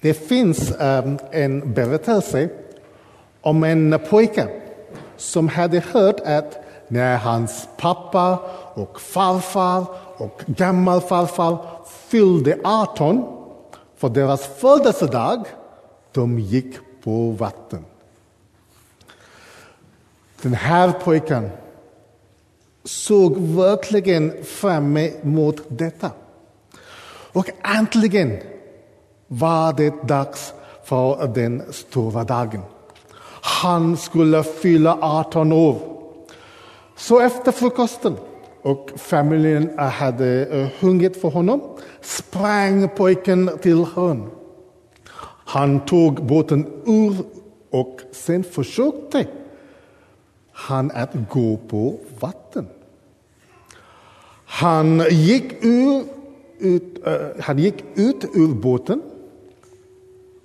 Det finns ehm, en berättelse om en pojke som hade hört att när hans pappa och farfar och gammelfarfar fyllde 18 för deras födelsedag, de gick på vatten. Den här pojken såg verkligen fram emot detta. Och äntligen var det dags för den stora dagen. Han skulle fylla 18 år. Så efter frukosten och familjen hade eh, hunget för honom sprang pojken till Hörn. Han tog båten ur och sen försökte han att gå på vatten. Han gick, ur, ut, uh, han gick ut ur båten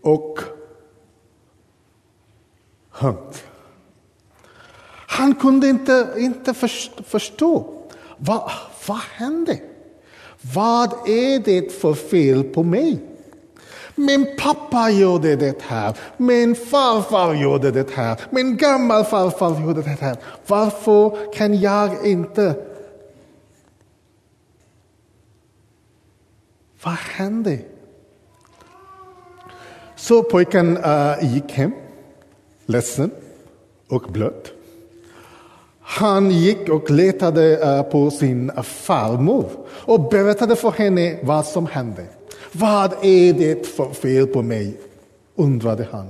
och hund. Han kunde inte, inte förstå. Vad, vad hände? Vad är det för fel på mig? Min pappa gjorde det här, min farfar gjorde det här, min gammelfarfar gjorde det här. Varför kan jag inte? Vad hände? Så pojken uh, gick hem, ledsen och blöt. Han gick och letade uh, på sin farmor och berättade för henne vad som hände. Vad är det för fel på mig? undrade han.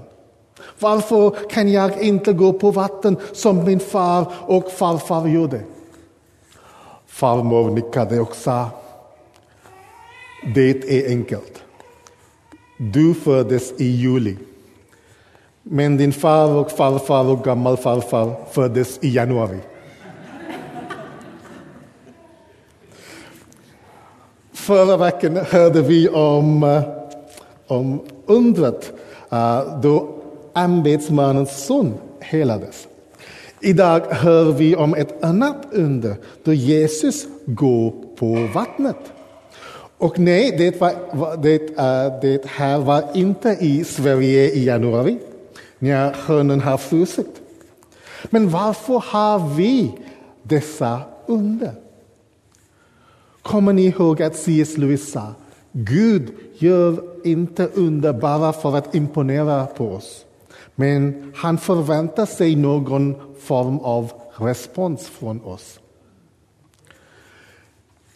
Varför kan jag inte gå på vatten som min far och farfar gjorde? Farmor nickade och sa Det är enkelt. Du föddes i juli. Men din far och farfar och gammelfarfar föddes i januari. Förra veckan hörde vi om, eh, om undret eh, då ämbetsmannens son helades. Idag hör vi om ett annat under då Jesus går på vattnet. Och nej, det, var, det, eh, det här var inte i Sverige i januari när sjön har frusit. Men varför har vi dessa under? Kommer ni ihåg att C.S. Lewis sa Gud gör inte under bara för att imponera på oss. Men han förväntar sig någon form av respons från oss.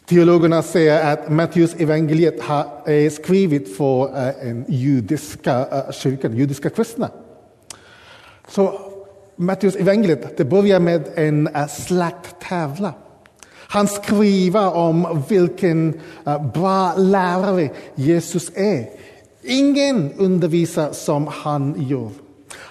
Teologerna säger att Matteus evangeliet är skrivet för eh, en judiska eh, kyrkan, judiska kristna. Så Matteus evangeliet det börjar med en eh, slakttävlan. Han skriver om vilken bra lärare Jesus är. Ingen undervisar som han gör.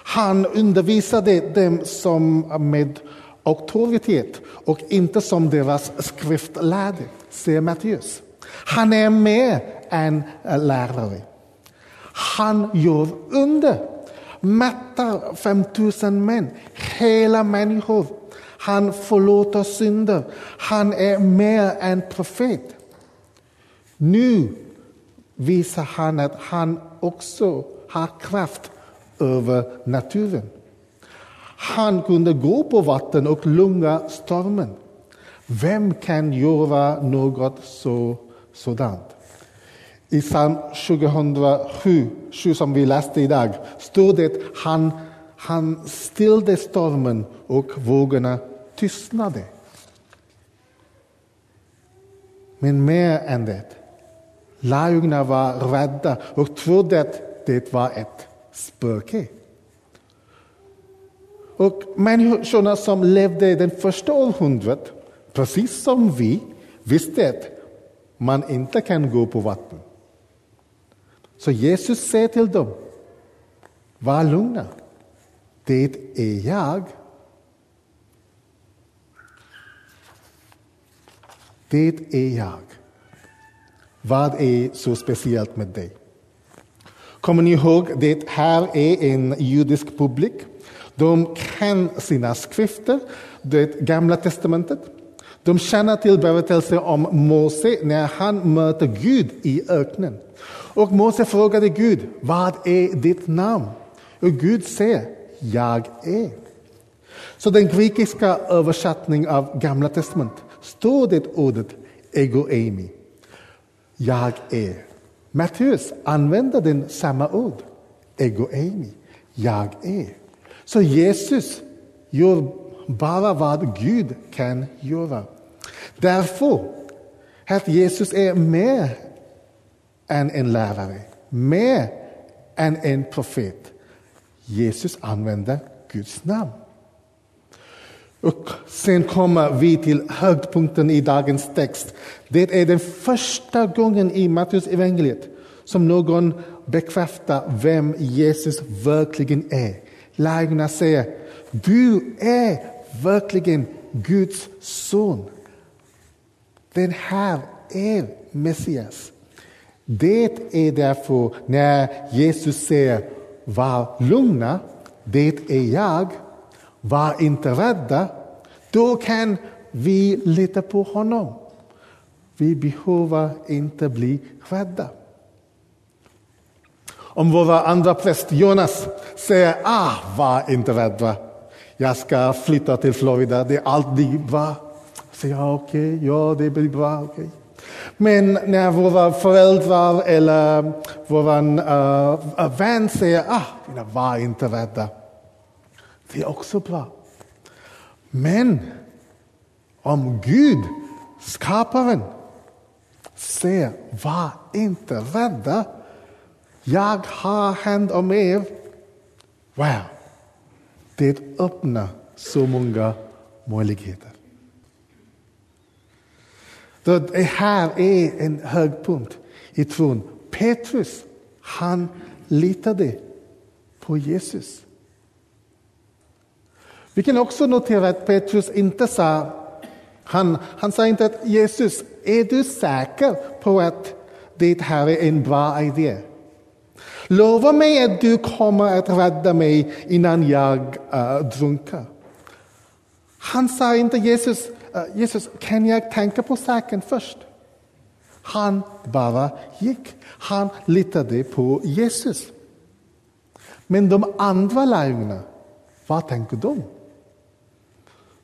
Han undervisade dem som med auktoritet och inte som deras skriftlärde, säger Matteus. Han är mer än lärare. Han gör under. Mättar 5000 män, hela människor. Han förlåter synder. Han är mer än profet. Nu visar han att han också har kraft över naturen. Han kunde gå på vatten och lugna stormen. Vem kan göra något så, sådant? I psalm 2007, som vi läste idag, står det han, han stillde stormen och vågorna tystnade. Men mer än det, lärjungarna var rädda och trodde att det var ett spöke. Och människorna som levde den första århundradet, precis som vi, visste att man inte kan gå på vatten. Så Jesus säger till dem, var lugna, det är jag. Det är jag. Vad är så speciellt med dig? Kommer ni ihåg, det här är en judisk publik. De kan sina skrifter, det gamla testamentet. De känner till berättelsen om Mose när han möter Gud i öknen. Och Mose frågade Gud, vad är ditt namn? Och Gud säger, jag är. Så den grekiska översättningen av Gamla testamentet står det ordet ego eimi. Jag är. Matteus använder den samma ord, ego eimi. Jag är. Så Jesus gör bara vad Gud kan göra. Därför att Jesus är mer än en lärare, mer än en profet. Jesus använder Guds namn. Och sen kommer vi till höjdpunkten i dagens text. Det är den första gången i Matteus evangeliet som någon bekräftar vem Jesus verkligen är. Lärjungarna säger, du är verkligen Guds son. Den här är Messias. Det är därför när Jesus säger var lugna, det är jag, var inte rädda, då kan vi lita på honom. Vi behöver inte bli rädda. Om vår andra präst Jonas säger ah, var inte rädda, jag ska flytta till Florida, det är alltid bra. Säger jag okej, okay, ja det blir bra. Okay. Men när våra föräldrar eller vår uh, eh, eh, vän säger ah, var inte rädda. Det är också bra. Men om Gud, skaparen, säger var inte rädda. Jag har hand om er. Wow! Det öppnar så många möjligheter. Det här är en högpunkt i tron. Petrus, han litade på Jesus. Vi kan också notera att Petrus inte sa, han, han sa inte att Jesus, är du säker på att det här är en bra idé? Lova mig att du kommer att rädda mig innan jag uh, drunknar. Han sa inte Jesus, uh, Jesus, kan jag tänka på saken först? Han bara gick. Han litade på Jesus. Men de andra lärjungarna, vad tänker de?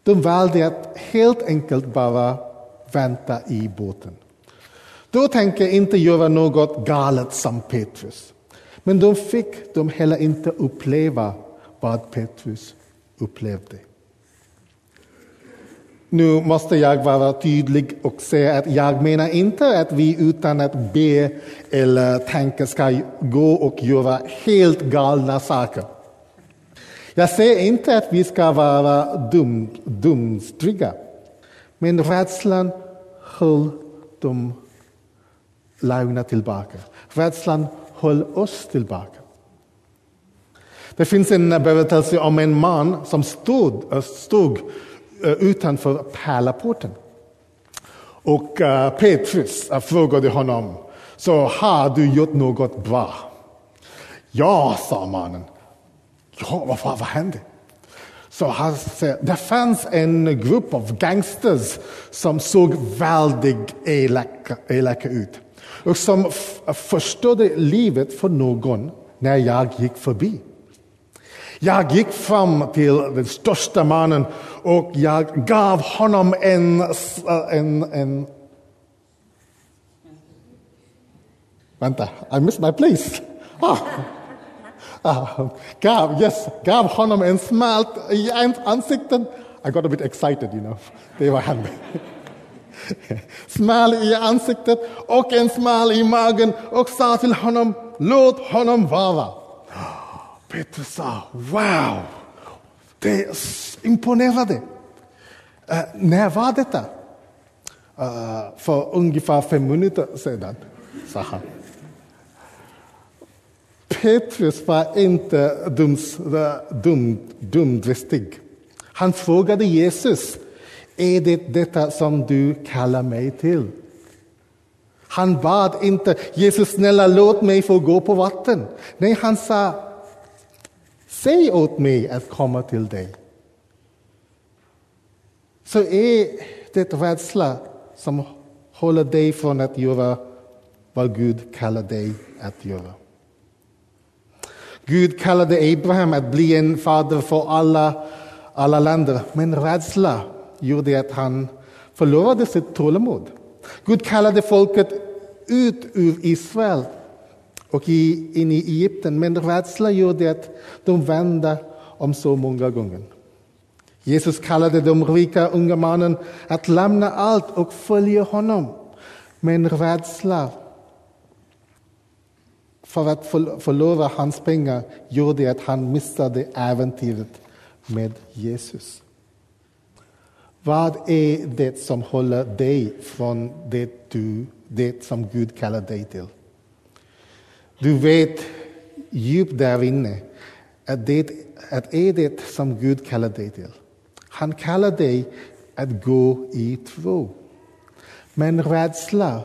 De valde att helt enkelt bara vänta i båten. De tänker inte göra något galet som Petrus. Men de fick de heller inte uppleva vad Petrus upplevde. Nu måste jag vara tydlig och säga att jag menar inte att vi utan att be eller tänka ska gå och göra helt galna saker. Jag säger inte att vi ska vara dum, dumstriga. Men rädslan höll dem lugna tillbaka. Rädslan höll oss tillbaka. Det finns en berättelse om en man som stod, eh, stod eh, utanför pärlaporten. Och eh, Petrus frågade honom, så har du gjort något bra? Ja, sa mannen. Ja, vad, vad hände? Så han säger, det fanns en grupp av gangsters som såg väldigt elaka, elaka ut och som förstörde livet för någon när jag gick förbi. Jag gick fram till den största mannen och jag gav honom en... en, en Vänta, I missed my place. Ah. Ah, gav, yes, gav honom en smäll i ansiktet. I got a bit excited, you know. Det var han. smäll i ansiktet och en smäll i magen och sa till honom, låt honom vara. Petrus sa, wow, det imponerade. Uh, eh, när var detta? Uh, för ungefär fem minuter sedan, sa han. Petrus var inte dumdristig. Eh, dum, dumdristig. Han frågade Jesus, är det detta som du kallar mig till? Han bad inte, Jesus snälla låt mig få gå på vatten. Nej, han sa, säg åt mig att komma till dig. Så är det rädsla som håller dig från att göra vad Gud kallar dig att göra. Gud kallade Abraham att bli en fader för alla, alla länder, men rädsla gjorde att han förlorade sitt tålamod. Gud kallade folket ut ur Israel och in i Egypten, men rädsla gjorde att de vände om så många gånger. Jesus kallade den rika unga mannen att lämna allt och följa honom. Men rädsla för att förlora hans pengar gjorde att han missade äventyret med Jesus. Vad är det som håller dig från det, du, det som Gud kallar dig till? Du vet djupt där inne att det att är det som Gud kallar dig till. Han kallar dig att gå i tro. Men rädsla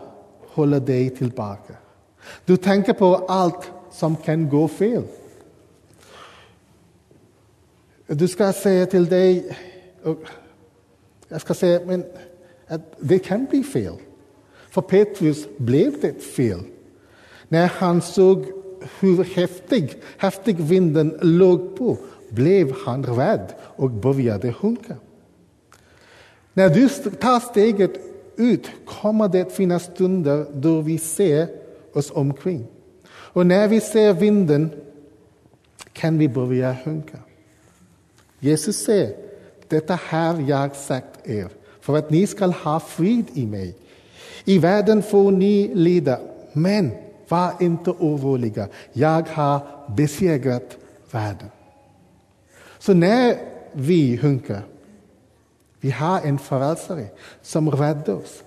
håller dig tillbaka. Du tänker på allt som kan gå fel. Du ska säga till dig, jag ska säga men, att det kan bli fel. För Petrus blev det fel. När han såg hur häftig, häftig vinden låg på blev han rädd och började sjunka. När du tar steget ut kommer det finnas stunder då vi ser oss omkring. Och när vi ser vinden kan vi börja sjunka. Jesus säger, detta har jag sagt er för att ni skall ha frid i mig. I världen får ni lida, men var inte oroliga. Jag har besegrat världen. Så när vi hunkar, vi har en frälsare som räddar oss.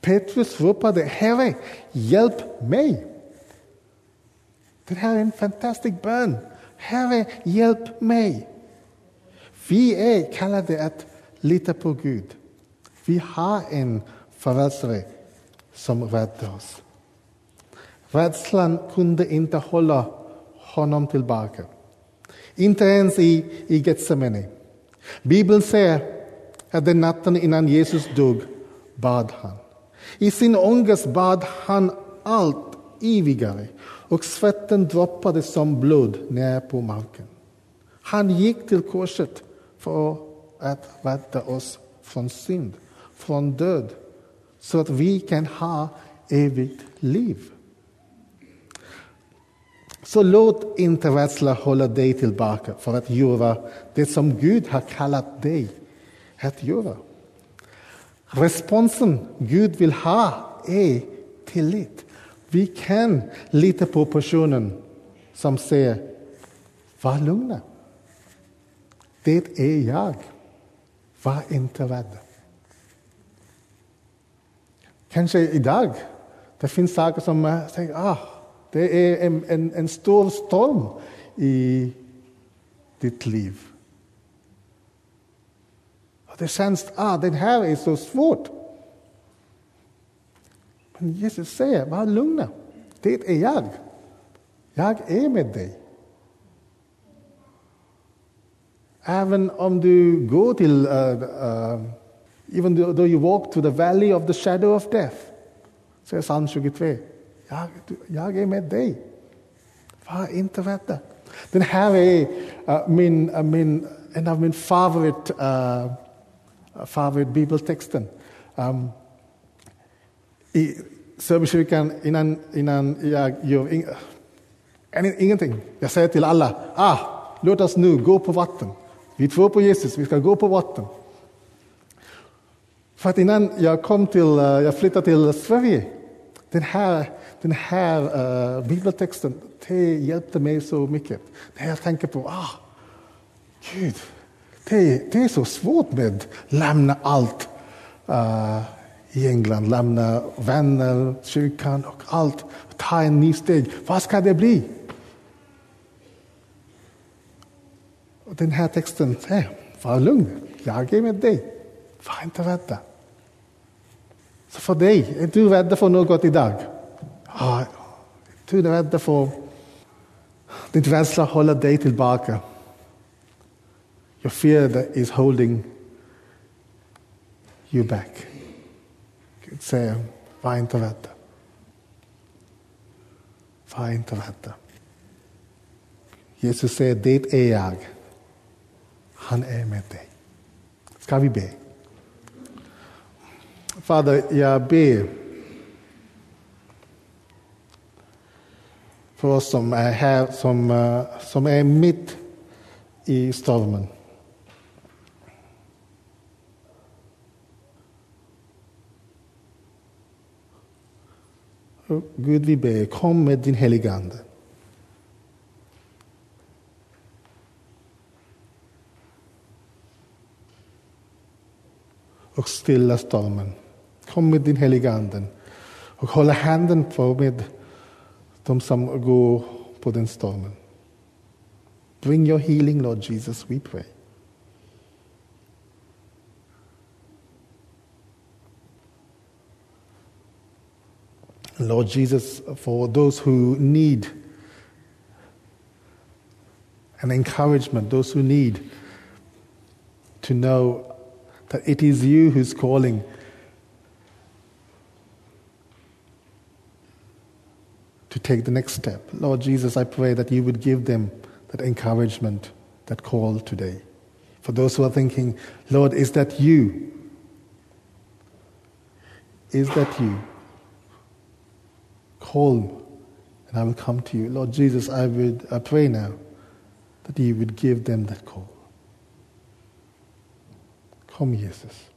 Petrus ropade, Herre, hjälp mig. Det här är en fantastisk bön. Herre, hjälp mig. Vi är kallade att lita på Gud. Vi har en frälsare som räddar oss. Rädslan kunde inte hålla honom tillbaka. Inte ens i, i Getsemane. Bibeln säger att den natten innan Jesus dog bad han. I sin ångest bad han allt evigare och svetten droppade som blod ner på marken. Han gick till korset för att rädda oss från synd, från död, så att vi kan ha evigt liv. Så låt inte rädsla hålla dig tillbaka för att göra det som Gud har kallat dig att göra. Responsen Gud vill ha är tillit. Vi kan lita på personen som säger var lugna. Det är jag. Var inte rädd. Kanske idag, det finns saker som säger ah, det är en, en, en stor storm i ditt liv. Och det känns, ah, det här är så svårt. Men Jesus säger, var lugna. Det är jag. Jag är med dig. Även om du går till, uh, uh, even though you walk to the valley of the shadow of death, säger psalm 23. Jag, jag är med dig. Var inte rädda. Den här är uh, min, uh, min, en av min favorit, uh, favorit bibeltexten. Um, I Söderkyrkan, innan, innan jag gör ing, ingenting, jag säger till alla, ah, låt oss nu gå på vatten. Vi tror på Jesus, vi ska gå på vatten. För att innan jag kom till, eh, jag flyttade till Sverige, den här den här uh, bibeltexten det hjälpte mig så mycket. När jag tänker på, ah, Gud, det, det är så svårt med att lämna allt uh, i England, lämna vänner, kyrkan och allt, ta en ny steg. Vad ska det bli? Och den här texten säger, var lugn, jag är med dig. Var inte rädda. Så för dig, är du rädd för något idag? Ah, du är rädd för din rädsla håller dig tillbaka. Your fear that is holding you back. Gud säger, var inte rädda. Var inte rädda. Jesus säger, det är jag. Han är med dig. Ska vi be? Fader, jag ber för oss som är här, som, eh, som är mitt i stormen. Gud, vi ber, kom med din heliga och stilla stormen. Kom med din heliga Ande och hålla handen på med de som går på den stormen. Bring your healing, Lord Jesus, we pray. Lord Jesus, for those who need an encouragement, those who need to know that it is you who's calling. To take the next step. Lord Jesus, I pray that you would give them that encouragement, that call today. For those who are thinking, Lord, is that you? Is that you? Call and I will come to you. Lord Jesus, I would I pray now that you would give them that call. Kom Jesus.